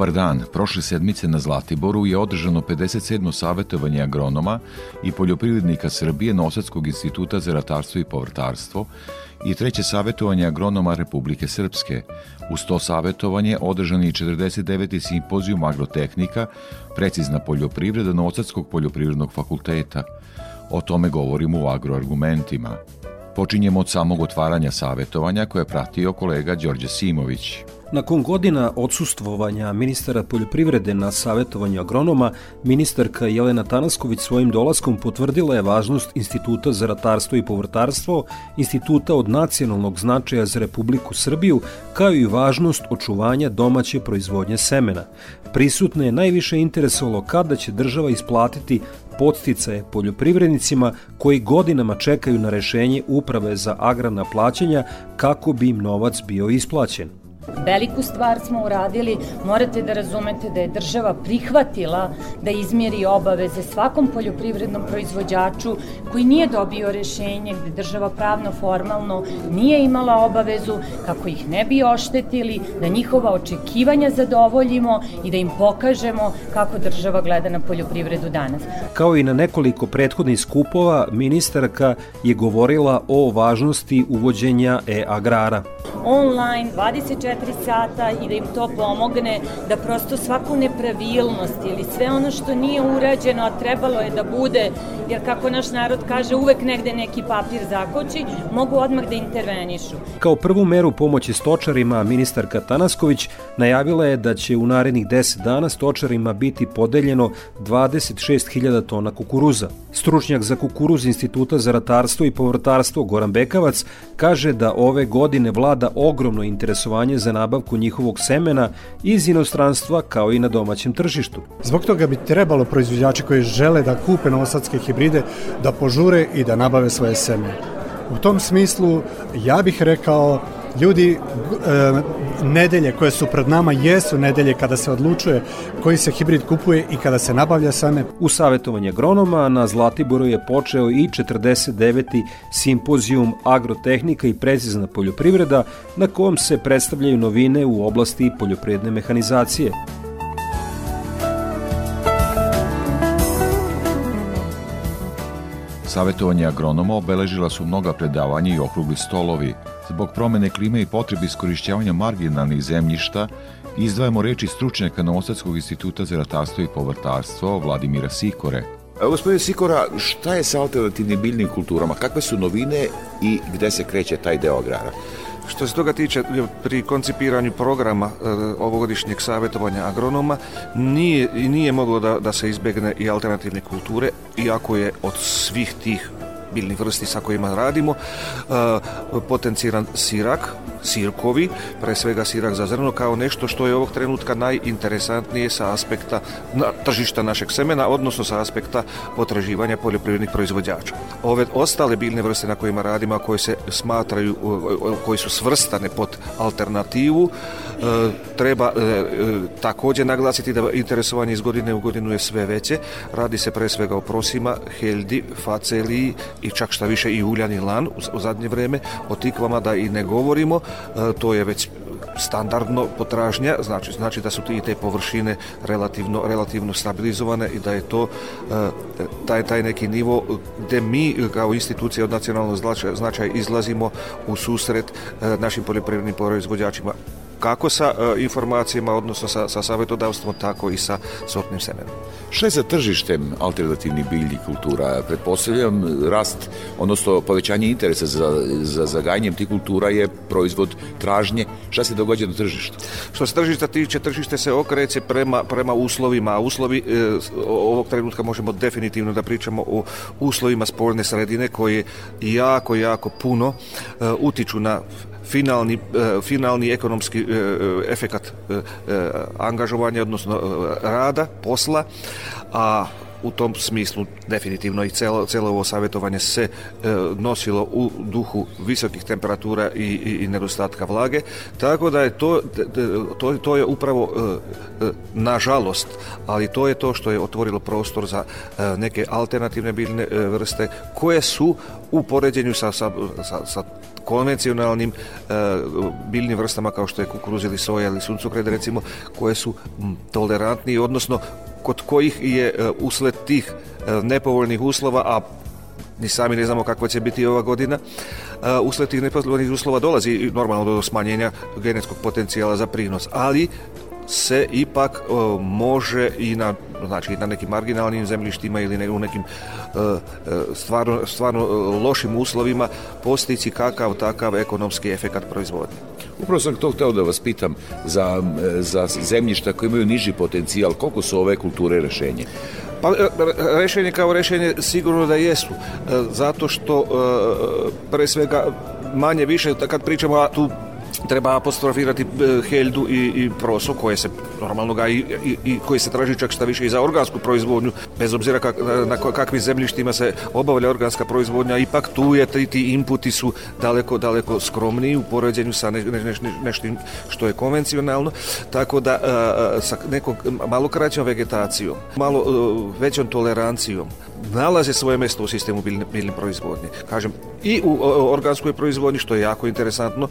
Dobar dan. Prošle sedmice na Zlatiboru je održano 57. savjetovanje agronoma i poljoprivrednika Srbije Nosadskog instituta za ratarstvo i povrtarstvo i treće savjetovanje agronoma Republike Srpske. Uz to savjetovanje održan je 49. simpozijum agrotehnika, precizna poljoprivreda Nosadskog poljoprivrednog fakulteta. O tome govorimo u agroargumentima. Počinjemo od samog otvaranja savjetovanja koje je pratio kolega Đorđe Simović. Nakon godina odsustvovanja ministara poljoprivrede na savjetovanju agronoma, ministarka Jelena Tanasković svojim dolaskom potvrdila je važnost Instituta za ratarstvo i povrtarstvo, instituta od nacionalnog značaja za Republiku Srbiju, kao i važnost očuvanja domaće proizvodnje semena. Prisutne je najviše interesovalo kada će država isplatiti podsticaje poljoprivrednicima koji godinama čekaju na rešenje Uprave za agrarna plaćanja kako bi im novac bio isplaćen. Veliku stvar smo uradili, morate da razumete da je država prihvatila da izmjeri obaveze svakom poljoprivrednom proizvođaču koji nije dobio rešenje, gde država pravno formalno nije imala obavezu kako ih ne bi oštetili, da njihova očekivanja zadovoljimo i da im pokažemo kako država gleda na poljoprivredu danas. Kao i na nekoliko prethodnih skupova, ministarka je govorila o važnosti uvođenja e-agrara. Online 24 sata i da im to pomogne da prosto svaku nepravilnost ili sve ono što nije urađeno, a trebalo je da bude, jer kako naš narod kaže, uvek negde neki papir zakoči, mogu odmah da intervenišu. Kao prvu meru pomoći stočarima, ministarka Tanasković najavila je da će u narednih 10 dana stočarima biti podeljeno 26.000 tona kukuruza. Stručnjak za kukuruz Instituta za ratarstvo i povrtarstvo Goran Bekavac kaže da ove godine vlada ogromno interesovanje za nabavku njihovog semena iz inostranstva kao i na domaćem tržištu. Zbog toga bi trebalo proizvođači koji žele da kupe novosadske hibride da požure i da nabave svoje seme. U tom smislu ja bih rekao ljudi e, nedelje koje su pred nama jesu nedelje kada se odlučuje koji se hibrid kupuje i kada se nabavlja same. U savjetovanje agronoma na Zlatiboru je počeo i 49. simpozijum agrotehnika i precizna poljoprivreda na kom se predstavljaju novine u oblasti poljoprivredne mehanizacije. Savetovanje agronoma obeležila su mnoga predavanja i okrugli stolovi. Zbog promene klime i potrebe iskorišćavanja marginalnih zemljišta, izdvajamo reči stručnjaka Novosadskog instituta za ratarstvo i povrtarstvo Vladimira Sikore. Gospodine Sikora, šta je sa alternativnim biljnim kulturama? Kakve su novine i gde se kreće taj deo agrara? Što se toga tiče, pri koncipiranju programa e, ovogodišnjeg savjetovanja agronoma nije, nije moglo da, da se izbegne i alternativne kulture, iako je od svih tih biljnih vrsti sa kojima radimo, uh, potenciran sirak, sirkovi, pre svega sirak za zrno, kao nešto što je ovog trenutka najinteresantnije sa aspekta na, tržišta našeg semena, odnosno sa aspekta potraživanja poljoprivrednih proizvođača. Ove ostale biljne vrste na kojima radimo, koje se smatraju, koji su svrstane pod alternativu, uh, treba uh, takođe naglasiti da interesovanje iz godine u godinu je sve veće. Radi se pre svega o prosima, heldi, faceliji i čak šta više i uljani lan u, zadnje vreme, o tikvama da i ne govorimo, e, to je već standardno potražnja, znači znači da su i te površine relativno relativno stabilizovane i da je to e, taj taj neki nivo gde mi kao institucija od nacionalnog značaja izlazimo u susret e, našim poljoprivrednim proizvođačima kako sa informacijama, odnosno sa, sa savjetodavstvom, tako i sa sortnim semenom. Šta je sa tržištem alternativnih biljnih kultura? Pretpostavljam rast, odnosno povećanje interesa za, za zagajanjem tih kultura je proizvod tražnje. Šta se događa na tržištu? Što se tržišta tiče, tržište se okreće prema, prema uslovima, uslovi e, ovog trenutka možemo definitivno da pričamo o uslovima spoljne sredine koje jako, jako puno e, utiču na finalni, e, finalni ekonomski e, e, efekat angažovanja, odnosno rada, posla, a u tom smislu definitivno i celo, celo ovo savjetovanje se e, nosilo u duhu visokih temperatura i, i, i nedostatka vlage, tako da je to, to, to je upravo e, nažalost, ali to je to što je otvorilo prostor za e, neke alternativne biljne vrste koje su u poređenju sa, sa, sa, sa konvencionalnim e, biljnim vrstama kao što je kukuruz ili soja ili suncokret recimo koje su tolerantni odnosno kod kojih je e, usled tih e, nepovoljnih uslova, a ni sami ne znamo kakva će biti ova godina, e, usled tih nepovoljnih uslova dolazi normalno do smanjenja genetskog potencijala za prinos, ali se ipak može i na znači na nekim marginalnim zemljištima ili u nekim stvarno, stvarno lošim uslovima postići kakav takav ekonomski efekat proizvodnje. Upravo sam to hteo da vas pitam za, za zemljišta koji imaju niži potencijal, koliko su ove kulture rešenje? Pa e, rešenje kao rešenje sigurno da jesu, e, zato što e, pre svega manje više kad pričamo tu treba apostrofirati e, Heldu i, i Proso koje se normalno ga i, i, i koje se traži čak šta više i za organsku proizvodnju bez obzira kak, na kakvim zemljištima se obavlja organska proizvodnja ipak tu je ti, ti inputi su daleko daleko skromniji u poređenju sa ne, ne, ne, neštim što je konvencionalno tako da a, sa nekom malo kraćom vegetacijom malo a, većom tolerancijom nalaze svoje mesto u sistemu biljne, proizvodnje. Kažem, i u organskoj proizvodnji, što je jako interesantno,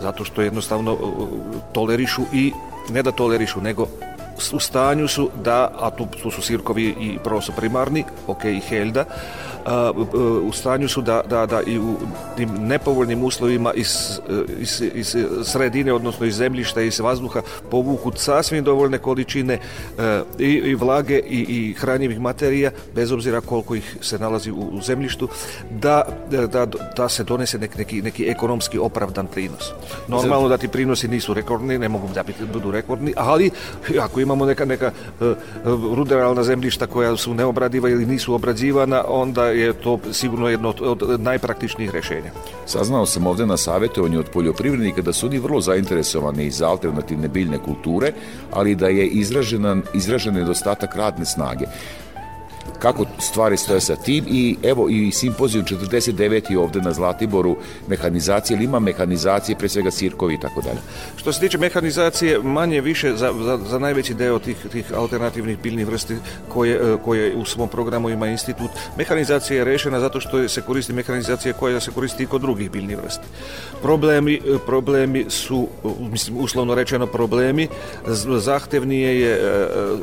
zato što jednostavno tolerišu i ne da tolerišu, nego u stanju su da, a tu, tu su sirkovi i proso primarni, ok, i helda, u stanju su da, da, da i u tim nepovoljnim uslovima iz, iz, iz sredine, odnosno iz zemljišta, iz vazduha povuku sasvim dovoljne količine i, i vlage i, i hranjivih materija, bez obzira koliko ih se nalazi u, u zemljištu, da, da, da se donese neki, neki, neki ekonomski opravdan prinos. Normalno da ti prinosi nisu rekordni, ne mogu da budu rekordni, ali ako imamo neka, neka ruderalna zemljišta koja su neobradiva ili nisu obrađivana, onda je to sigurno jedno od, najpraktičnijih rešenja. Saznao sam ovde na savjetovanju od poljoprivrednika da su oni vrlo zainteresovani za alternativne biljne kulture, ali da je izražena, izražen nedostatak radne snage kako stvari stoje sa tim i evo i simpozijum 49. ovde na Zlatiboru mehanizacije, ili ima mehanizacije, pre svega sirkovi i tako dalje? Što se tiče mehanizacije, manje više za, za, za najveći deo tih, tih alternativnih biljnih vrsti koje, koje u svom programu ima institut, mehanizacija je rešena zato što se koristi mehanizacija koja se koristi i kod drugih biljnih vrsti. Problemi, problemi su, mislim, uslovno rečeno problemi, zahtevnije je,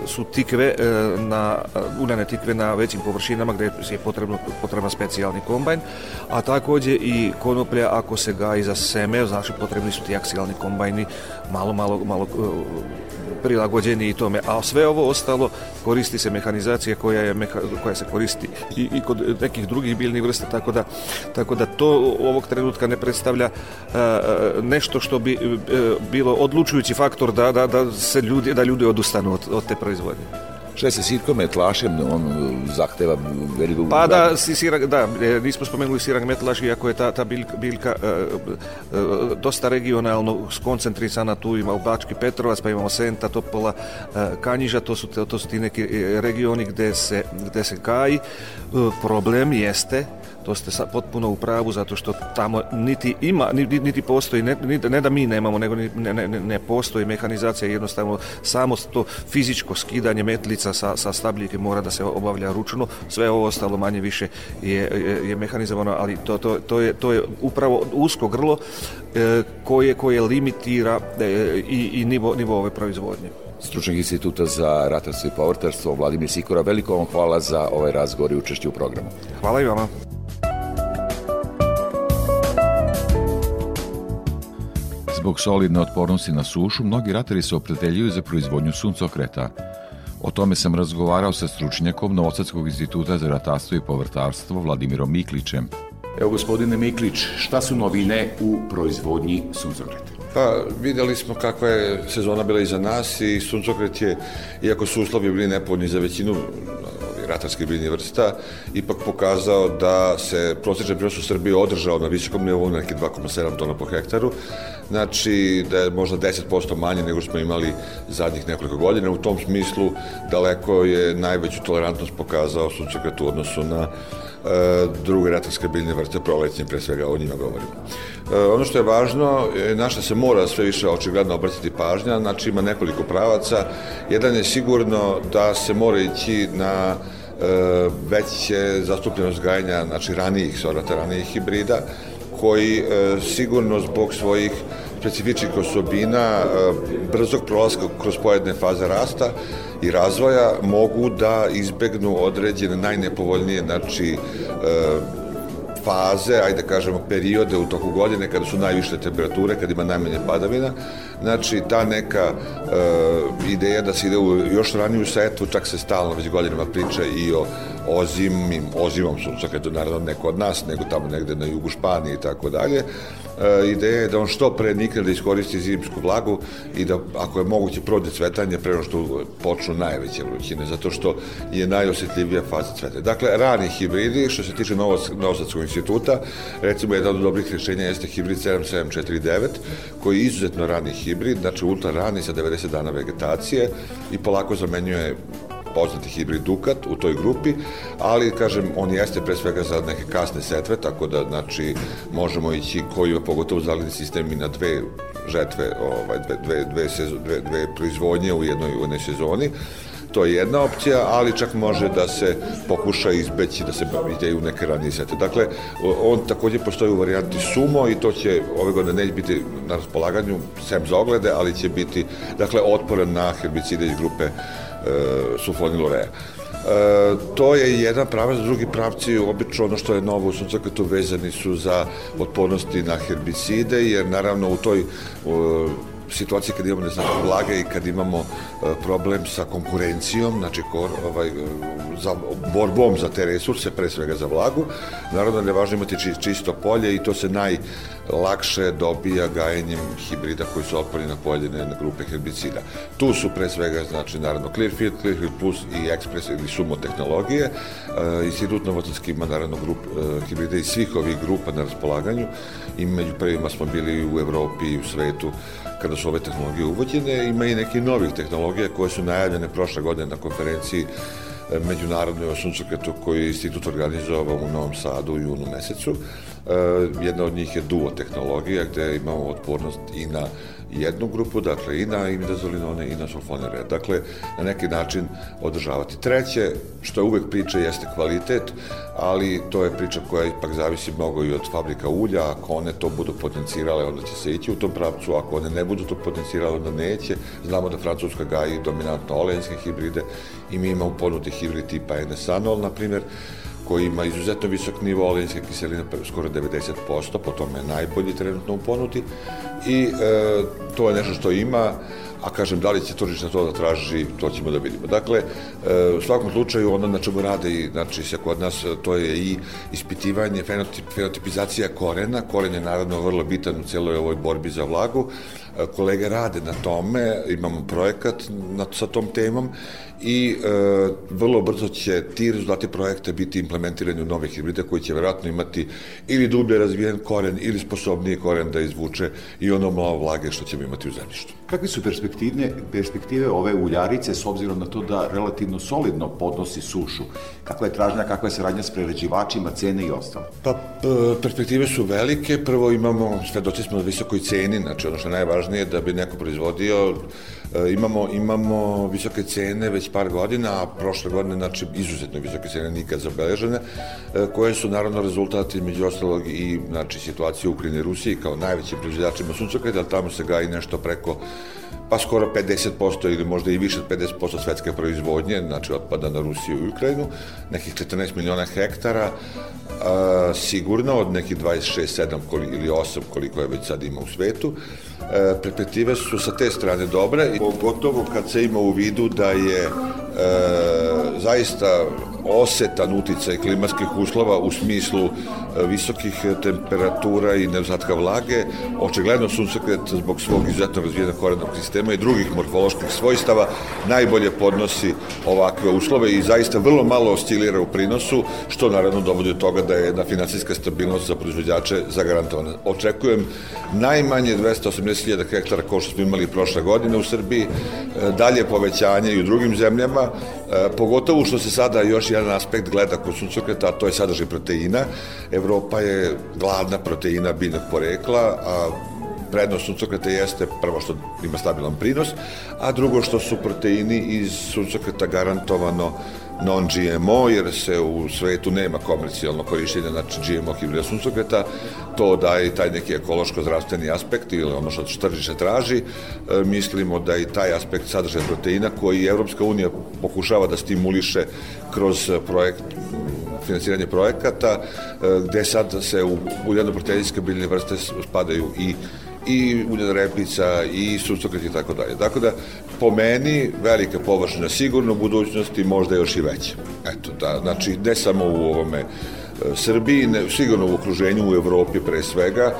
su tikve na, unane tikve na većim površinama gde je potrebno, potreban specijalni kombajn, a takođe i konoplja ako se gaji za seme, znači potrebni su ti aksijalni kombajni malo, malo, malo prilagođeni i tome, a sve ovo ostalo koristi se mehanizacija koja, je, meha, koja se koristi i, i kod nekih drugih biljnih vrsta, tako da, tako da to ovog trenutka ne predstavlja a, nešto što bi a, e, bilo odlučujući faktor da, da, da se ljudi, da ljudi odustanu od, od te proizvodnje. Šta je sa sirkom metlašem, on zahteva veliku... Pa da, sirak, da, e, nismo spomenuli sirak metlaš, iako je ta, ta biljka, biljka e, e, dosta regionalno skoncentrisana, tu ima u Bački Petrovac, pa imamo Senta, Topola, e, Kanjiža, to su, to su ti neki regioni gde se, gde se gaji. E, problem jeste to ste sa, potpuno u pravu zato što tamo niti ima niti, niti postoji ne, ne da mi nemamo nego ne, ne, ne postoji mehanizacija jednostavno samo to fizičko skidanje metlica sa, sa stabljike mora da se obavlja ručno sve ovo ostalo manje više je, je, je mehanizovano ali to, to, to, je, to je upravo usko grlo e, koje, koje limitira e, i, i nivo, nivo ove proizvodnje stručnog instituta za ratarstvo i povrtarstvo Vladimir Sikora. Veliko vam hvala za ovaj razgovor i učešće u programu. Hvala i vama. Zbog solidne otpornosti na sušu, mnogi ratari se opredeljuju za proizvodnju suncokreta. O tome sam razgovarao sa stručnjakom Novosadskog instituta za ratarstvo i povrtarstvo Vladimirom Miklićem. Evo gospodine Miklić, šta su novine u proizvodnji suncokreta? Pa videli smo kakva je sezona bila iza nas i suncokret je, iako su uslovi bili nepovoljni za većinu ratarskih biljnih vrsta, ipak pokazao da se prosječan prinos u Srbiji održao na visokom nivou, neki 2,7 tona po hektaru, znači da je možda 10% manje nego što smo imali zadnjih nekoliko godina. U tom smislu daleko je najveću tolerantnost pokazao suncokret u odnosu na E, druge ratarske biljne vrste prolećnje, pre svega o njima govorimo. E, ono što je važno, našta se mora sve više očigledno obratiti pažnja, znači ima nekoliko pravaca. Jedan je sigurno da se mora ići na e, veće zastupljenost gajanja, znači ranijih sorata, ranijih hibrida, koji sigurno zbog svojih specifičnih osobina, brzog prolaska kroz pojedne faze rasta, i razvoja mogu da izbegnu određene najnepovoljnije znači e, faze, ajde da kažemo periode u toku godine kada su najviše temperature, kada ima najmanje padavina. Znači ta neka e, ideja da se ide u još raniju setvu, čak se stalno već godinama priča i o ozimim, ozimom to naravno ne kod nas, nego tamo negde na jugu Španije i tako dalje. E, ideja je da on što pre nikne da iskoristi zimsku vlagu i da ako je moguće prođe cvetanje pre što počnu najveće vrućine, zato što je najosetljivija faza cveta. Dakle, rani hibridi, što se tiče Novosadskog instituta, recimo jedan od dobrih rješenja jeste hibrid 7749, koji je izuzetno rani hibrid, znači ultra rani sa 90 dana vegetacije i polako zamenjuje poznati hibrid Dukat u toj grupi, ali kažem on jeste pre svega za neke kasne setve, tako da znači možemo ići koji je pogotovo zalidni sistem i na dve žetve, ovaj, dve, dve, dve, sezo, dve, dve proizvodnje u jednoj, u jednoj sezoni. To je jedna opcija, ali čak može da se pokuša izbeći da se ide u neke ranije sete. Dakle, on takođe postoji u varijanti sumo i to će ove godine neće biti na raspolaganju sem za oglede, ali će biti dakle otporen na herbicide iz grupe E, sulfonilorea. E, to je jedan pravac, drugi pravci, obično ono što je novo u suncokretu vezani su za otpornosti na herbicide, jer naravno u toj u, situacije kad imamo neznatne vlage i kad imamo e, problem sa konkurencijom, znači kor, ovaj, za borbom za te resurse, pre svega za vlagu, naravno da je važno imati čisto polje i to se najlakše dobija gajenjem hibrida koji su otporni na pojedine grupe herbicida. Tu su pre svega, znači, naravno Clearfield, Clearfield Plus i Express ili Sumo tehnologije. E, Institut Novosadski ima naravno grup, e, hibrida iz svih ovih grupa na raspolaganju i među prvima smo bili u Evropi i u svetu kada su ove tehnologije uvođene. Ima i neki novih tehnologija koje su najavljene prošle godine na konferenciji međunarodnoj o suncokretu koji je institut organizovao u Novom Sadu u junu mesecu. E, jedna od njih je duo tehnologija gde imamo otpornost i na jednu grupu, dakle i na imidazolinone i na sulfonere. Dakle, na neki način održavati. Treće, što je uvek priča, jeste kvalitet, ali to je priča koja ipak zavisi mnogo i od fabrika ulja, ako one to budu potencirale, onda će se ići u tom pravcu, ako one ne budu to potencirale, onda neće. Znamo da Francuska gaji dominantno olejnske hibride i mi imamo ponudi hibrid tipa NSanol, na primjer, koji ima izuzetno visok nivo olejinske kiseline, skoro 90%, po tome je najbolji trenutno u ponuti. I e, to je nešto što ima, a kažem, da li će tržište to da traži, to ćemo da vidimo. Dakle, e, u svakom slučaju, ono na čemu rade i, znači, se kod nas, to je i ispitivanje, fenotip, fenotipizacija korena, koren je naravno vrlo bitan u celoj ovoj borbi za vlagu, e, kolege rade na tome, imamo projekat na, sa tom temom i e, vrlo brzo će ti rezultati projekta biti implementirani u nove hibride koji će verovatno imati ili dublje razvijen koren ili sposobniji koren da izvuče i ono malo vlage što ćemo imati u zemljištu. Kakve su perspektive, perspektive ove uljarice s obzirom na to da relativno solidno podnosi sušu? Kakva je tražnja, kakva je saradnja s prerađivačima, cene i ostalo? Pa, perspektive su velike. Prvo imamo, svedoci smo na visokoj ceni, znači ono što je najvažnije da bi neko proizvodio E, imamo, imamo visoke cene već par godina, a prošle godine, znači, izuzetno visoke cene nikad zabeležene, e, koje su naravno rezultati, među ostalog, i znači, situacije u Ukrajini i Rusiji kao najvećim proizvođačima suncokreta, tamo se gaji nešto preko pa skoro 50% ili možda i više od 50% svetske proizvodnje, znači otpada na Rusiju i Ukrajinu, nekih 14 miliona hektara, a, sigurno od nekih 26, 7 ili 8 koliko je već sad ima u svetu. E, perspektive su sa te strane dobre pogotovo kad se ima u vidu da je e, zaista osetan uticaj klimatskih uslova u smislu e, visokih temperatura i nedostatka vlage, očigledno suncokret zbog svog izuzetno razvijenog korenog sistema i drugih morfoloških svojstava najbolje podnosi ovakve uslove i zaista vrlo malo oscilira u prinosu, što naravno dovodi do toga da je jedna financijska stabilnost za proizvođače zagarantovana. Očekujem najmanje 280.000 hektara kao što smo imali prošle godine u Srbiji, e, dalje povećanje i u drugim zemljama, e, pogotovo što se sada još jedan aspekt gleda kod suncokreta, a to je sadržaj proteina. Evropa je gladna proteina biljnog porekla, a prednost suncokreta jeste prvo što ima stabilan prinos, a drugo što su proteini iz suncokreta garantovano non-GMO, jer se u svetu nema komercijalno korištenja znači GMO hibrida suncokreta, to daje i taj neki ekološko-zdravstveni aspekt ili ono što tržište traži. E, mislimo da i taj aspekt sadržaja proteina koji Evropska unija pokušava da stimuliše kroz projekt finansiranje projekata, e, gde sad se u uljano-proteinske biljne vrste spadaju i i uljen repica i sucokret i tako dalje. Tako da, po meni, velika površina sigurno u budućnosti, možda još i veća. Eto, da, znači, ne samo u ovome e, Srbiji, ne, sigurno u okruženju, u Evropi pre svega,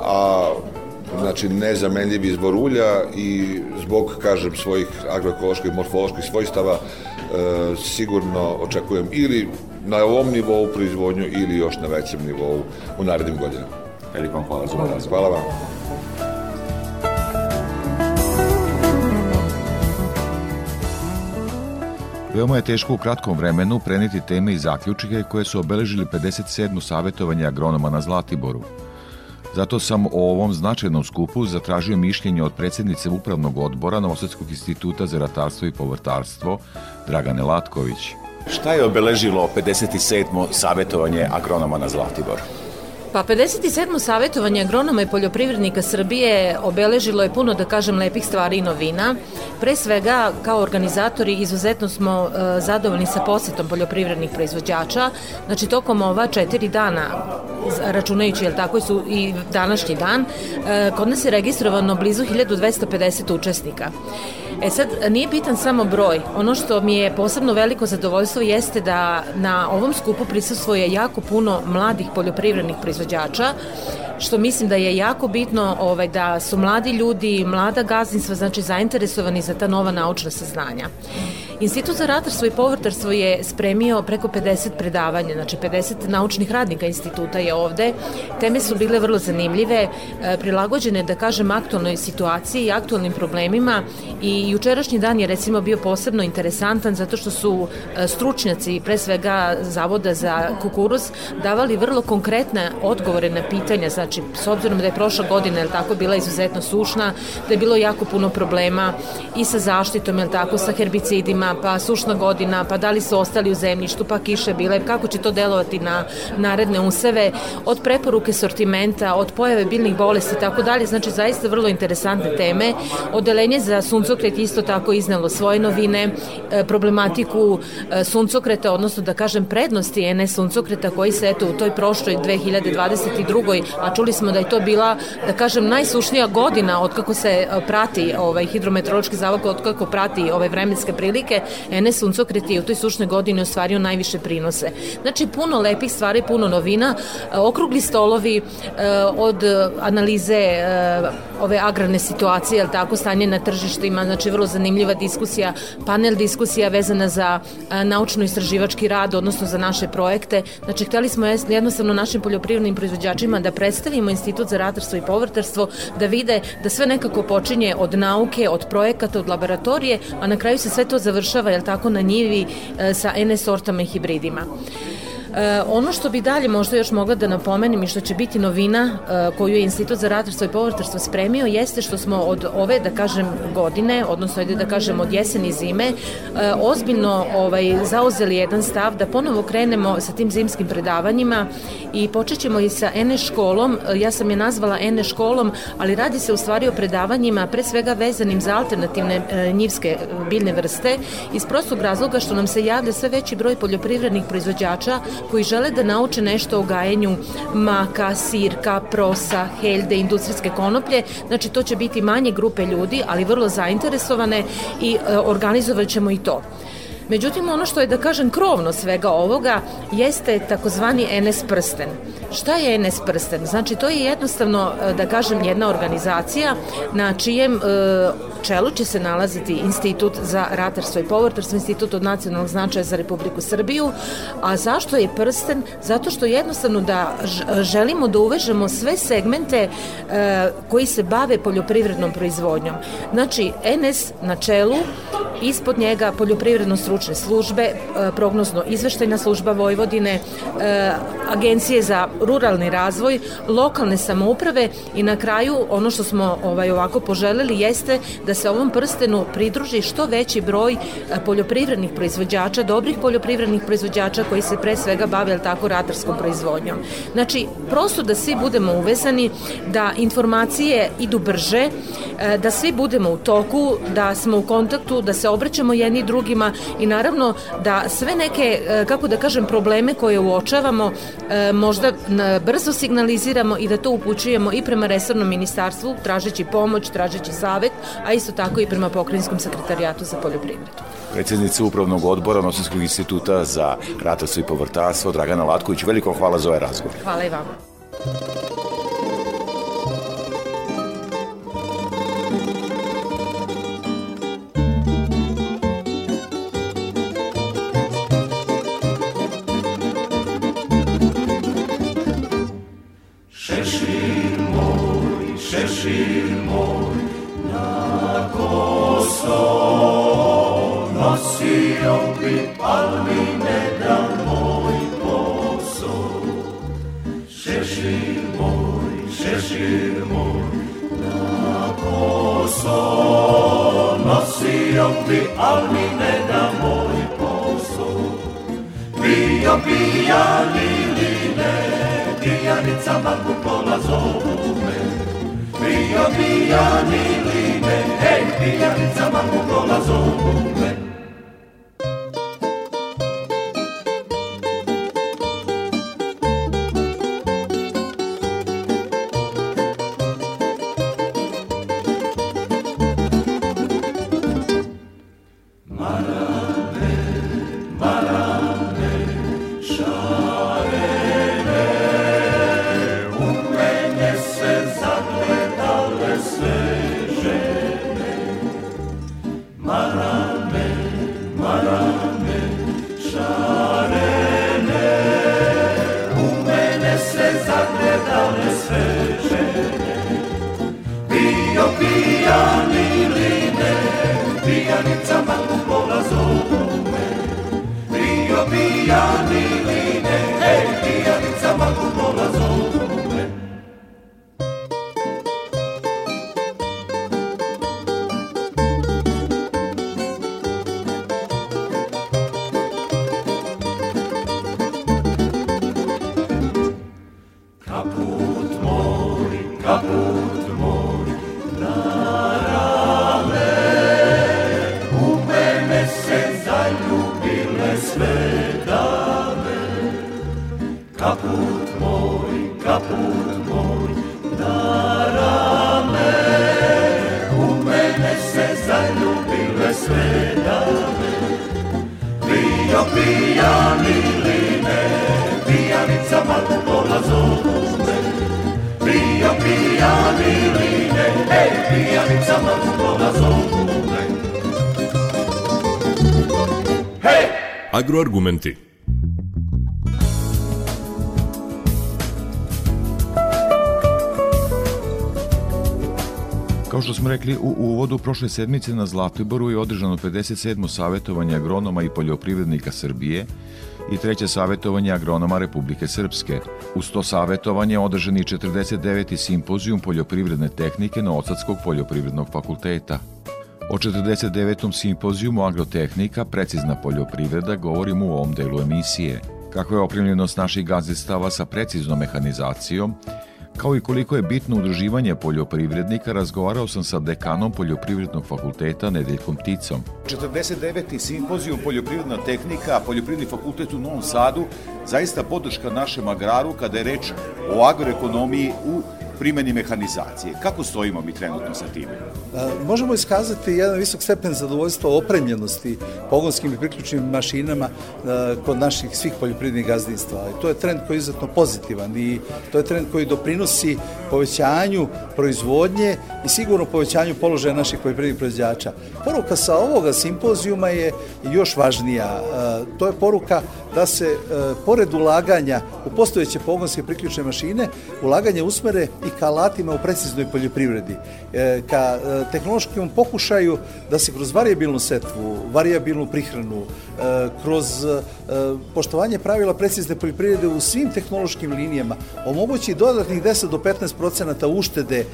a znači nezamenljiv izbor ulja i zbog, kažem, svojih agroekoloških, morfoloških svojstava e, sigurno očekujem ili na ovom nivou proizvodnju ili još na većem nivou u narednim godinama. Veliko vam hvala za ovaj. Hvala vam. Veoma je teško u kratkom vremenu preneti teme i zaključike koje su obeležili 57. savjetovanje agronoma na Zlatiboru. Zato sam o ovom značajnom skupu zatražio mišljenje od predsednice Upravnog odbora Novosadskog instituta za ratarstvo i povrtarstvo, Dragane Latković. Šta je obeležilo 57. savjetovanje agronoma na Zlatiboru? Pa 57. savjetovanje agronoma i poljoprivrednika Srbije obeležilo je puno, da kažem, lepih stvari i novina. Pre svega, kao organizatori, izuzetno smo e, zadovoljni sa posetom poljoprivrednih proizvođača. Znači, tokom ova četiri dana, računajući, jel tako su i današnji dan, e, kod nas je registrovano blizu 1250 učesnika. E sad, nije bitan samo broj. Ono što mi je posebno veliko zadovoljstvo jeste da na ovom skupu prisustvuje jako puno mladih poljoprivrednih proizvođača, što mislim da je jako bitno ovaj, da su mladi ljudi, mlada gazdinstva, znači zainteresovani za ta nova naučna saznanja. Institut za ratarstvo i povrtarstvo je spremio preko 50 predavanja, znači 50 naučnih radnika instituta je ovde. Teme su bile vrlo zanimljive, e, prilagođene, da kažem, aktualnoj situaciji i aktualnim problemima. I jučerašnji dan je recimo bio posebno interesantan zato što su e, stručnjaci, pre svega Zavoda za kukuruz, davali vrlo konkretne odgovore na pitanja, znači s obzirom da je prošla godina, je tako, bila izuzetno sušna, da je bilo jako puno problema i sa zaštitom, je tako, sa herbicidima, pa sušna godina, pa da li su ostali u zemljištu, pa kiše bile, kako će to delovati na naredne useve, od preporuke sortimenta, od pojave biljnih bolesti i tako dalje, znači zaista vrlo interesantne teme. Odelenje za suncokret isto tako iznelo svoje novine, e, problematiku e, suncokreta, odnosno da kažem prednosti NS suncokreta koji se eto u toj prošloj 2022. a čuli smo da je to bila, da kažem, najsušnija godina od kako se e, prati ovaj hidrometeorološki zavod, od kako prati ove vremenske prilike, Enes Suncokret je u toj sušnoj godini ostvario najviše prinose. Znači, puno lepih stvari, puno novina, e, okrugli stolovi e, od analize e, ove agrarne situacije, jel tako, stanje na tržištima, znači vrlo zanimljiva diskusija, panel diskusija vezana za naučno-istraživački rad, odnosno za naše projekte. Znači, hteli smo jednostavno našim poljoprivrednim proizvođačima da predstavimo Institut za ratarstvo i povrtarstvo, da vide da sve nekako počinje od nauke, od projekata, od laboratorije, a na kraju se sve to završava, jel tako, na njivi e, sa NS sortama i hibridima. E, ono što bi dalje možda još mogla da napomenem i što će biti novina e, koju je Institut za ratarstvo i povrtarstvo spremio jeste što smo od ove, da kažem, godine, odnosno ajde da kažem od jeseni i zime, e, ozbiljno ovaj, zauzeli jedan stav da ponovo krenemo sa tim zimskim predavanjima i počet ćemo i sa ENE školom, e, ja sam je nazvala ENE školom, ali radi se u stvari o predavanjima pre svega vezanim za alternativne e, njivske e, biljne vrste iz prostog razloga što nam se javlja sve veći broj poljoprivrednih proizvođača koji žele da nauče nešto o gajenju maka, sirka, prosa, heljde, industrijske konoplje. Znači to će biti manje grupe ljudi, ali vrlo zainteresovane i e, organizovat ćemo i to. Međutim, ono što je, da kažem, krovno svega ovoga jeste takozvani NS prsten. Šta je NS prsten? Znači, to je jednostavno, e, da kažem, jedna organizacija na čijem e, čelu će se nalaziti Institut za ratarstvo i povrtarstvo, Institut od nacionalnog značaja za Republiku Srbiju. A zašto je prsten? Zato što jednostavno da želimo da uvežemo sve segmente e, koji se bave poljoprivrednom proizvodnjom. Znači, NS na čelu, ispod njega poljoprivredno stručne službe, e, prognozno izveštajna služba Vojvodine, e, agencije za ruralni razvoj, lokalne samouprave i na kraju ono što smo ovaj ovako poželeli jeste da se ovom prstenu pridruži što veći broj e, poljoprivrednih proizvođača, dobrih poljoprivrednih proizvođača koji se pre svega bave tako ratarskom proizvodnjom. Znači, prosto da svi budemo uvezani, da informacije idu brže, da svi budemo u toku, da smo u kontaktu, da se obraćamo jedni drugima i naravno da sve neke, e, kako da kažem, probleme koje uočavamo e, možda brzo signaliziramo i da to upućujemo i prema resornom ministarstvu, tražeći pomoć, tražeći savet, a isto tako i prema pokrajinskom sekretarijatu za poljoprivredu. Predsednica Upravnog odbora Nosinskog instituta za ratarstvo i povrtarstvo Dragana Latković, veliko hvala za ovaj razgovor. Hvala i vama. al mi ne da moj posu. Pio, pijan ili ne, pijanica babu pola zovu me. Pio, pijan ili ne, hej, pijanica babu pola zovu me. Agroargumenti. Kao što smo rekli u uvodu prošle sedmice na Zlatiboru je održano 57. savjetovanje agronoma i poljoprivrednika Srbije i treće savjetovanje agronoma Republike Srpske. Uz to savjetovanje održan i 49. simpozijum poljoprivredne tehnike na Osadskog poljoprivrednog fakulteta. O 49. simpozijumu agrotehnika, precizna poljoprivreda, govorimo u ovom delu emisije. Kako je opremljenost naših gazdestava sa preciznom mehanizacijom, kao i koliko je bitno udruživanje poljoprivrednika, razgovarao sam sa dekanom Poljoprivrednog fakulteta Nedeljkom Ticom. 49. simpozijum poljoprivredna tehnika, Poljoprivredni fakultet u Novom Sadu, zaista podrška našem agraru kada je reč o agroekonomiji u primeni mehanizacije. Kako stojimo mi trenutno sa time? Možemo iskazati jedan visok stepen zadovoljstva opremljenosti pogonskim i priključnim mašinama kod naših svih poljoprivrednih gazdinstva. I to je trend koji je izuzetno pozitivan i to je trend koji doprinosi povećanju proizvodnje i sigurno povećanju položaja naših poljoprivrednih proizvođača. Poruka sa ovoga simpozijuma je još važnija. To je poruka da se pored ulaganja u postojeće pogonske priključne mašine, ulaganje usmere i ka alatima u preciznoj poljoprivredi, e, ka e, tehnološkom pokušaju da se kroz variabilnu setvu, variabilnu prihranu, e, kroz poštovanje pravila precizne poljoprivrede u svim tehnološkim linijama omogući dodatnih 10 do 15 procenata uštede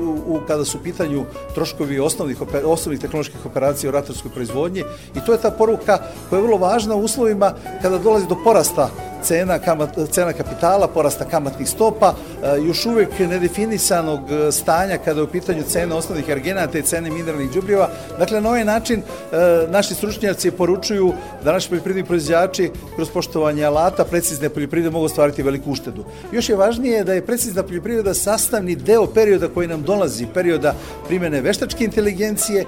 u, u, kada su u pitanju troškovi osnovnih, osnovnih tehnoloških operacija u ratarskoj proizvodnji. I to je ta poruka koja je vrlo važna u uslovima kada dolazi do porasta cena, kamat, cena kapitala, porasta kamatnih stopa, e, još uvek nedefinisanog e, stanja kada je u pitanju cena osnovnih energenata i cene mineralnih đubriva. Dakle, na ovaj način e, naši stručnjaci poručuju da naši poljoprivredni proizvođači kroz poštovanje alata precizne poljoprivrede mogu stvariti veliku uštedu. Još je važnije da je precizna poljoprivreda sastavni deo perioda koji nam dolazi, perioda primene veštačke inteligencije,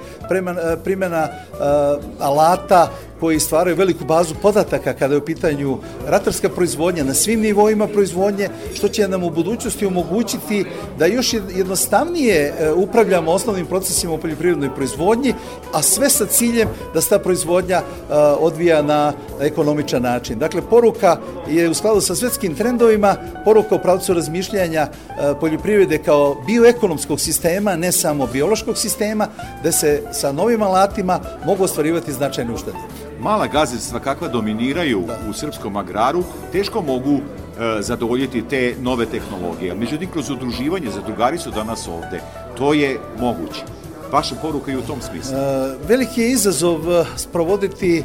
primena alata koji stvaraju veliku bazu podataka kada je u pitanju ratarska proizvodnja na svim nivoima proizvodnje, što će nam u budućnosti omogućiti da još jednostavnije e, upravljamo osnovnim procesima u poljoprivrednoj proizvodnji, a sve sa ciljem da se ta proizvodnja e, odvija na ekonomičan način. Dakle, poruka je u skladu sa svetskim trendovima, poruka u pravcu razmišljanja e, poljoprivrede kao bioekonomskog sistema, ne samo biološkog sistema, da se sa novim alatima mogu ostvarivati značajne uštede mala gazdinstva kakva dominiraju da. u srpskom agraru teško mogu e, zadovoljiti te nove tehnologije. Međutim, kroz udruživanje, zadrugari su danas ovde, to je moguće. Vaša poruka i u tom smislu. E, veliki je izazov e, sprovoditi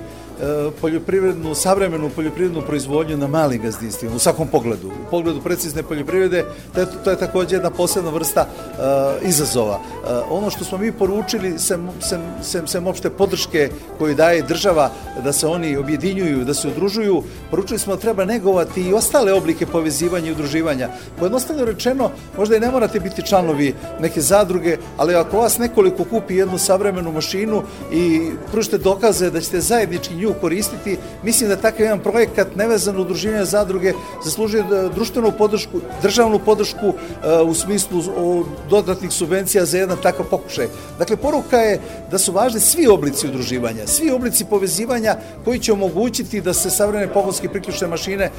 poljoprivrednu, savremenu poljoprivrednu proizvodnju na malim gazdinstvima, u svakom pogledu. U pogledu precizne poljoprivrede, to je, to je takođe jedna posebna vrsta uh, izazova. Uh, ono što smo mi poručili, sem, sem, sem, sem opšte podrške koju daje država, da se oni objedinjuju, da se udružuju, poručili smo da treba negovati i ostale oblike povezivanja i udruživanja. Pojednostavno rečeno, možda i ne morate biti članovi neke zadruge, ali ako vas nekoliko kupi jednu savremenu mašinu i pružite dokaze da ćete zajednički koristiti. Mislim da takav jedan projekat nevezan udruživanja zadruge zaslužuje e, društvenu podršku, državnu podršku e, u smislu dodatnih subvencija za jedan takav pokušaj. Dakle, poruka je da su važni svi oblici udruživanja, svi oblici povezivanja koji će omogućiti da se savremene pogonske priključne mašine e,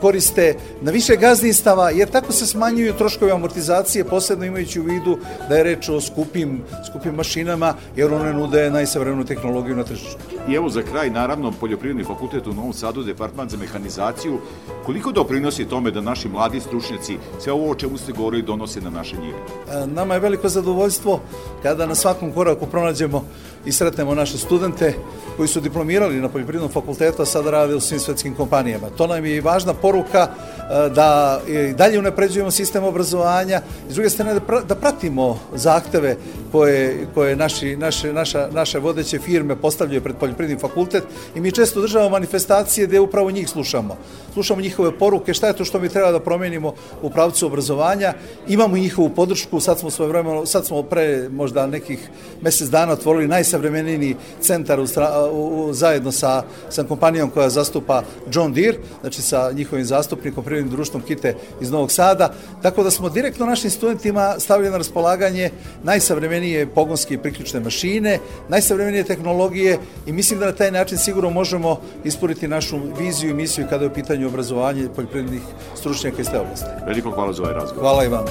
koriste na više gazdinstava, jer tako se smanjuju troškovi amortizacije, posebno imajući u vidu da je reč o skupim, skupim mašinama, jer one nude najsavremenu tehnologiju na tržištu. I evo za kraj, naravno, Poljoprivredni fakultet u Novom Sadu, Departman za mehanizaciju, koliko doprinosi tome da naši mladi stručnjaci sve ovo o čemu ste govorili donose na naše njive? E, nama je veliko zadovoljstvo kada na svakom koraku pronađemo i sretnemo naše studente koji su diplomirali na Poljoprivrednom fakultetu, a sada rade u svim svetskim kompanijama. To nam je i važna poruka e, da i dalje unapređujemo sistem obrazovanja i s druge strane da, da pratimo zahteve koje, koje naši, naše, naša, naše vodeće firme postavljaju pred Poljoprivrednim fakultet i mi često državamo manifestacije gde upravo njih slušamo. Slušamo njihove poruke, šta je to što mi treba da promenimo u pravcu obrazovanja. Imamo njihovu podršku, sad smo svoje vremeno, sad smo pre možda nekih mesec dana otvorili najsavremeniji centar u, u, zajedno sa, sa kompanijom koja zastupa John Deere, znači sa njihovim zastupnikom, privrednim društvom Kite iz Novog Sada, tako da smo direktno našim studentima stavili na raspolaganje najsavremenije pogonske i priključne mašine, najsavremenije tehnologije i mislim da na taj način sigurno možemo isporiti našu viziju i misiju kada je u pitanju obrazovanje poljoprivrednih stručnjaka iz te oblasti. Veliko hvala za ovaj razgovor. Hvala i vama.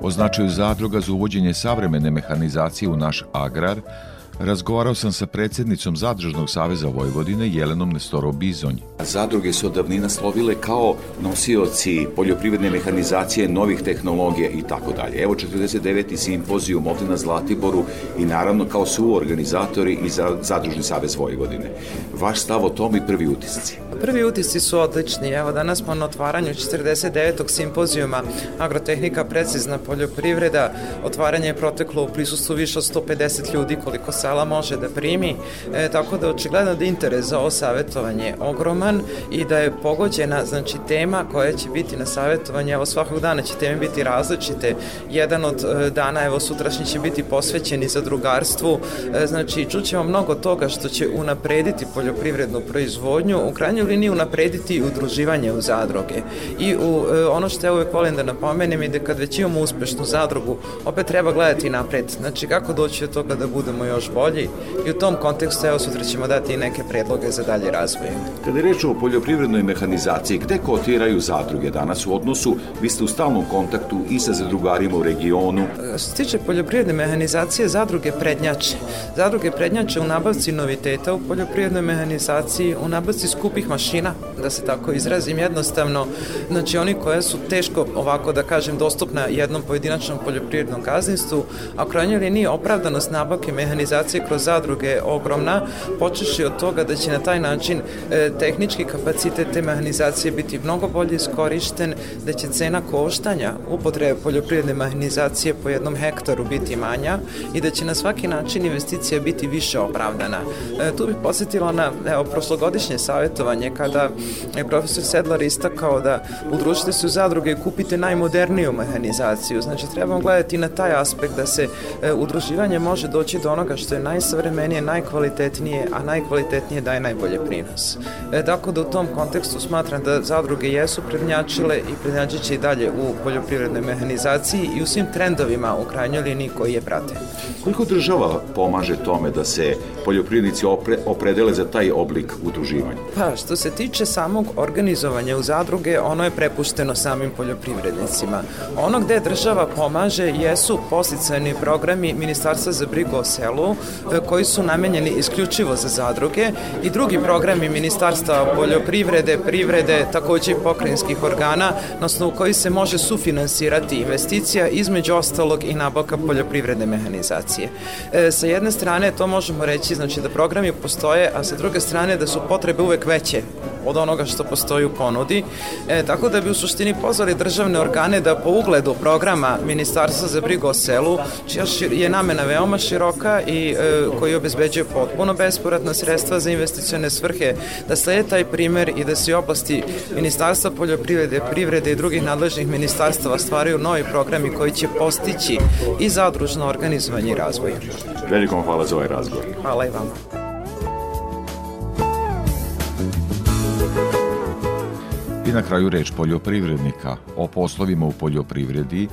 O značaju zadruga za uvođenje savremene mehanizacije u naš agrar razgovarao sam sa predsjednicom Zadružnog saveza Vojvodine Jelenom Nestorov Bizonj. Zadruge su od davnina slovile kao nosioci poljoprivredne mehanizacije, novih tehnologija i tako dalje. Evo 49. simpozijum ovde na Zlatiboru i naravno kao su organizatori i za Zadružni savez Vojvodine. Vaš stav o tom i prvi utisci? Prvi utisci su odlični. Evo danas smo na otvaranju 49. simpozijuma Agrotehnika precizna poljoprivreda. Otvaranje je proteklo u prisustvu više od 150 ljudi koliko sala može da primi, e, tako da očigledno da interes za ovo savjetovanje ogroman i da je pogođena znači tema koja će biti na savjetovanje, evo svakog dana će teme biti različite. Jedan od e, dana, evo sutrašnji će biti posvećeni za drugarstvu, e, znači čućemo mnogo toga što će unaprediti poljoprivrednu proizvodnju, u krajnjoj liniji unaprediti udruživanje u zadruge. I u, e, ono što ja uvek volim da napomenem je da kad već imamo uspešnu zadrugu, opet treba gledati napred. Znači kako doći do toga da budemo još bolji i u tom kontekstu evo sutra ćemo dati i neke predloge za dalje razvoj. Kada je reč o poljoprivrednoj mehanizaciji, gde kotiraju zadruge danas u odnosu? Vi ste u stalnom kontaktu i sa zadrugarima u regionu. Što se tiče poljoprivredne mehanizacije, zadruge prednjače. Zadruge prednjače u nabavci noviteta u poljoprivrednoj mehanizaciji, u nabavci skupih mašina, da se tako izrazim jednostavno, znači oni koje su teško, ovako da kažem, dostupna jednom pojedinačnom poljoprivrednom gazdinstvu, a krajnjoj liniji opravdanost nabavke mehanizacije kroz zadruge ogromna, počeši od toga da će na taj način e, tehnički kapacitet te mehanizacije biti mnogo bolje iskorišten, da će cena koštanja upotrebe poljoprivredne mehanizacije po jednom hektaru biti manja i da će na svaki način investicija biti više opravdana. E, tu bih posetila na evo, prošlogodišnje savjetovanje kada je profesor Sedlar istakao da udružite se u zadruge i kupite najmoderniju mehanizaciju. Znači, trebamo gledati na taj aspekt da se e, udruživanje može doći do onoga što je najsavremenije, najkvalitetnije, a najkvalitetnije daje najbolje prinos. E, tako da u tom kontekstu smatram da zadruge jesu prednjačile i prednjačiće i dalje u poljoprivrednoj mehanizaciji i u svim trendovima u krajnjoj liniji koji je prate. Koliko država pomaže tome da se poljoprivrednici opre, opredele za taj oblik udruživanja? Pa, što se tiče samog organizovanja u zadruge, ono je prepušteno samim poljoprivrednicima. Ono gde država pomaže jesu posticajni programi Ministarstva za brigu o selu, koji su namenjeni isključivo za zadruge i drugi programi Ministarstva poljoprivrede, privrede, takođe i pokrajinskih organa, na osnovu koji se može sufinansirati investicija, između ostalog i nabavka poljoprivredne mehanizacije. E, sa jedne strane to možemo reći znači da programi postoje, a sa druge strane da su potrebe uvek veće od onoga što postoji u ponudi. E, tako da bi u suštini pozvali državne organe da po ugledu programa Ministarstva za brigu o selu, čija je namena veoma široka i e, koji obezbeđuje potpuno besporatna sredstva za investicione svrhe, da slede taj primer i da se oblasti Ministarstva poljoprivrede, privrede i drugih nadležnih ministarstava stvaraju novi programi koji će postići i zadružno organizovanje i razvoj. Veliko hvala za ovaj razgovor. Hvala i vama. I na kraju reč poljoprivrednika o poslovima u poljoprivredi,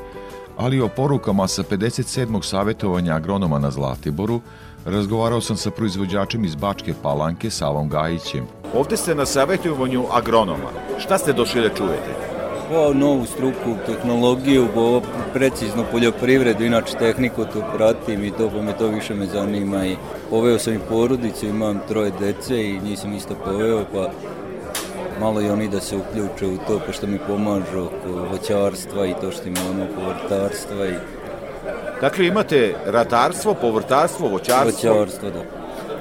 ali i o porukama sa 57. savjetovanja agronoma na Zlatiboru, razgovarao sam sa proizvođačem iz Bačke Palanke, Savom Gajićem. Ovde ste na savjetovanju agronoma. Šta ste došli da čujete? O novu struku, tehnologiju, o precizno poljoprivredu, inače tehniku tu pratim i to pa me to više me zanima i poveo sam i porodicu, imam troje dece i njih sam isto poveo pa malo i oni da se uključe u to, pošto mi pomažu oko voćarstva i to što imamo povrtarstva. I... Dakle, imate ratarstvo, povrtarstvo, voćarstvo? Voćarstvo, da.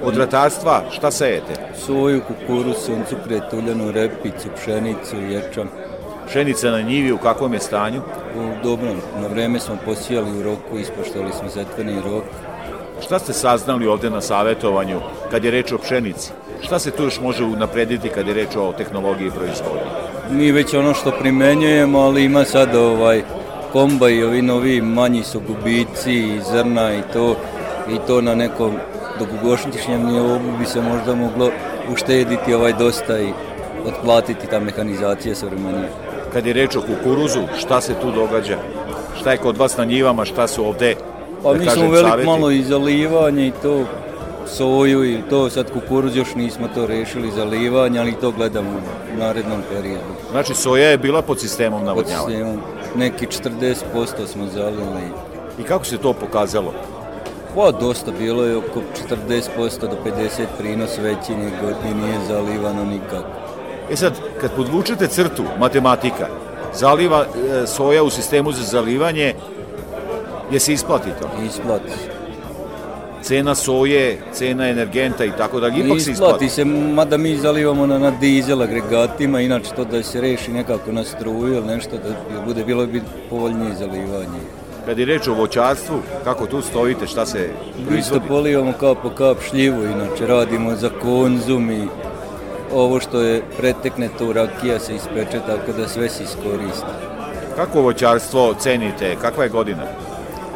Od ratarstva šta sejete? Soju, kukuruz, suncukret, uljanu repicu, pšenicu, ječam. Pšenica na njivi u kakvom je stanju? U dobrom, na vreme smo posijali u roku, ispoštali smo zetveni rok. Šta ste saznali ovde na savetovanju kad je reč o pšenici? Šta se tu još može unaprediti kad je reč o tehnologiji proizvodnje? Mi već ono što primenjujemo, ali ima sad ovaj komba i ovi novi manji su gubici i zrna i to i to na nekom dugogošnjišnjem nivou bi se možda moglo uštediti ovaj dosta i otplatiti ta mehanizacija savremenija. Kad je reč o kukuruzu, šta se tu događa? Šta je kod vas na njivama, šta su ovde? Pa da mi smo velik malo i zalivanje i to soju i to, sad kukuruz još nismo to rešili za livanje, ali to gledamo u narednom periodu. Znači soja je bila pod sistemom navodnjavanja? Pod sistemom. neki 40% smo zalili. I kako se to pokazalo? Pa dosta, bilo je oko 40% do 50 prinos veći nego nije zalivano nikako. E sad, kad podvučete crtu, matematika, zaliva e, soja u sistemu za zalivanje, je se isplati to? Isplati Cena soje, cena energenta i tako da, ipak se isplati. se, mada mi zalivamo na, na dizel agregatima, inače to da se reši nekako na struju ili nešto, da bude bilo bi povoljnije zalivanje. Kad je reč o voćarstvu, kako tu stojite, šta se Isto proizvodi? polivamo kap po kap šljivu, inače radimo za konzum i ovo što je pretekne to rakija se ispeče tako da sve se iskoristi. Kako voćarstvo cenite? Kakva je godina?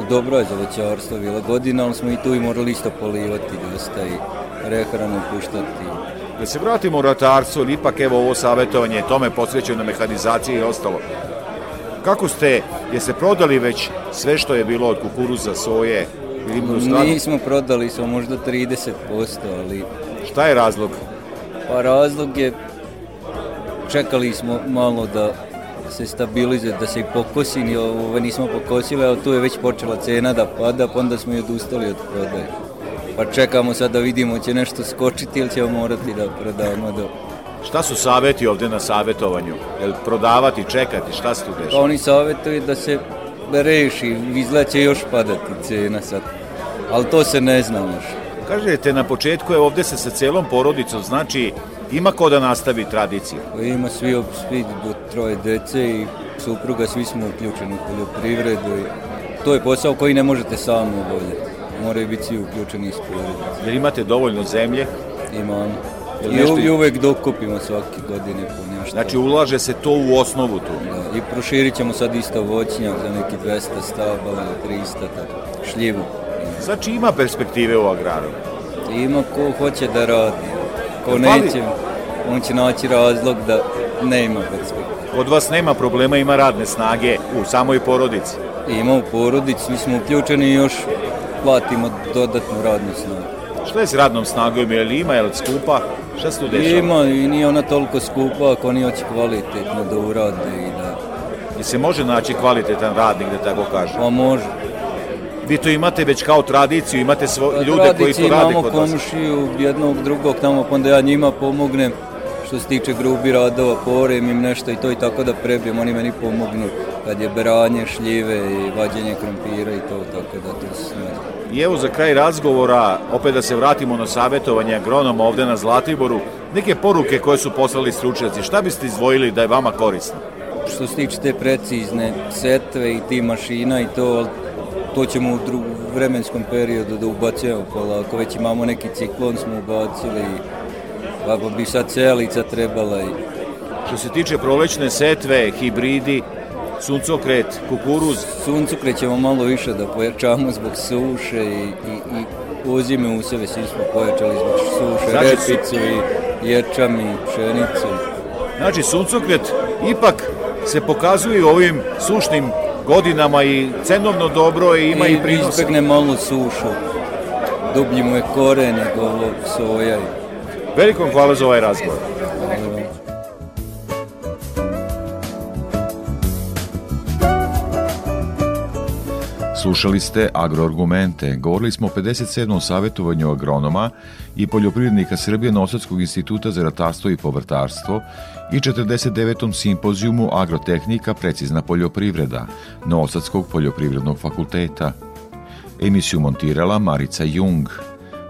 Dobro je za voćarstvo bila godina, ali smo i tu i morali isto polivati dosta i rehranu puštati. Da se vratimo u ratarstvo, ili ipak evo ovo savjetovanje, tome posvećeno mehanizaciji i ostalo. Kako ste, jeste prodali već sve što je bilo od kukuruza, soje ili? Nismo prodali, smo možda 30%, ali Šta je razlog? pa razlog je čekali smo malo da se stabilizuje, da se i pokosi, ni ovo nismo pokosili, ali tu je već počela cena da pada, pa onda smo i odustali od prodaje. Pa čekamo sad da vidimo će nešto skočiti ili ćemo morati da prodamo do... Šta su saveti ovde na savjetovanju? Jel prodavati, čekati, šta se tu Pa dešava? oni savjetuju da se reši, izgleda će još padati cena sad. Ali to se ne zna još. Kažete, na početku je ovde se sa celom porodicom, znači ima ko da nastavi tradiciju. Ima svi, svi do troje dece i supruga, svi smo uključeni u poljoprivredu i to je posao koji ne možete sami obavljati. Moraju biti svi uključeni iz porodice. Jer imate dovoljno zemlje, Imamo. Jel I, nešto- I uvek dokupimo svake godine po nešto. znači ulaže se to u osnovu tu. Da, I proširit ćemo sad isto voćnjak za neki 200 stabala ili 300, tako, šljivu. Znači ima perspektive u agraru. Ima ko hoće da radi. Ko Fali- neće, on će naći razlog da ne ima perspektive. Kod vas nema problema, ima radne snage u samoj porodici. Ima u porodici, svi smo uključeni i još platimo dodatnu radnu snagu. Šta je s radnom snagom, je li ima, je li skupa? Šta se tu dešava? Ima i nije ona toliko skupa ako oni hoće kvalitetno da urade i da... I se može naći kvalitetan radnik, da tako kažem. Pa može. Vi to imate već kao tradiciju, imate svo, Pa ljude koji to rade imamo kod vas. komšiju, jednog drugog tamo, pa onda ja njima pomognem što se tiče grubi radova, porem im nešto i to i tako da prebijem, oni meni pomognu kad je beranje šljive i vađenje krompira i to, tako da to snađe. I evo za kraj razgovora, opet da se vratimo na savjetovanje agronoma ovde na Zlatiboru, neke poruke koje su poslali stručnjaci, šta biste izdvojili da je vama korisno? Što se tiče te precizne setve i ti mašina i to, to ćemo u dru, vremenskom periodu da ubacujemo polako, već imamo neki ciklon smo ubacili, pa bi sad celica trebala i Što se tiče prolećne setve, hibridi, suncokret, kukuruz, suncokret ćemo malo više da pojačamo zbog suše i, i, i ozime useve svi smo pojačali zbog suše, Znači, repicu i ječam i pšenicu. Znači, suncokret ipak se pokazuje u ovim sušnim godinama i cenovno dobro i ima i, I prinosa. izbegne malo sušu. Dublji mu je koren nego ovo soja. Veliko vam hvala za ovaj razgovor. Slušali ste agroargumente. Govorili smo o 57. savjetovanju agronoma i poljoprivrednika Srbije Nosadskog instituta za ratarstvo i povrtarstvo i 49. simpozijumu agrotehnika precizna poljoprivreda Nosadskog poljoprivrednog fakulteta. Emisiju montirala Marica Jung.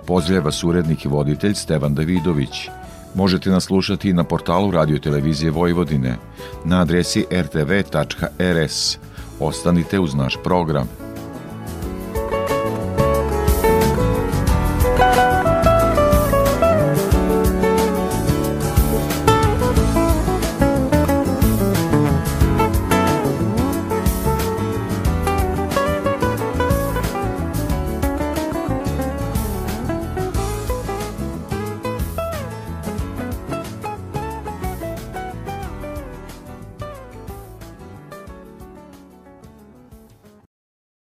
Pozdravlja vas urednik i voditelj Stevan Davidović. Možete nas slušati na portalu Radio Televizije Vojvodine na adresi rtv.rs. Ostanite uz naš program.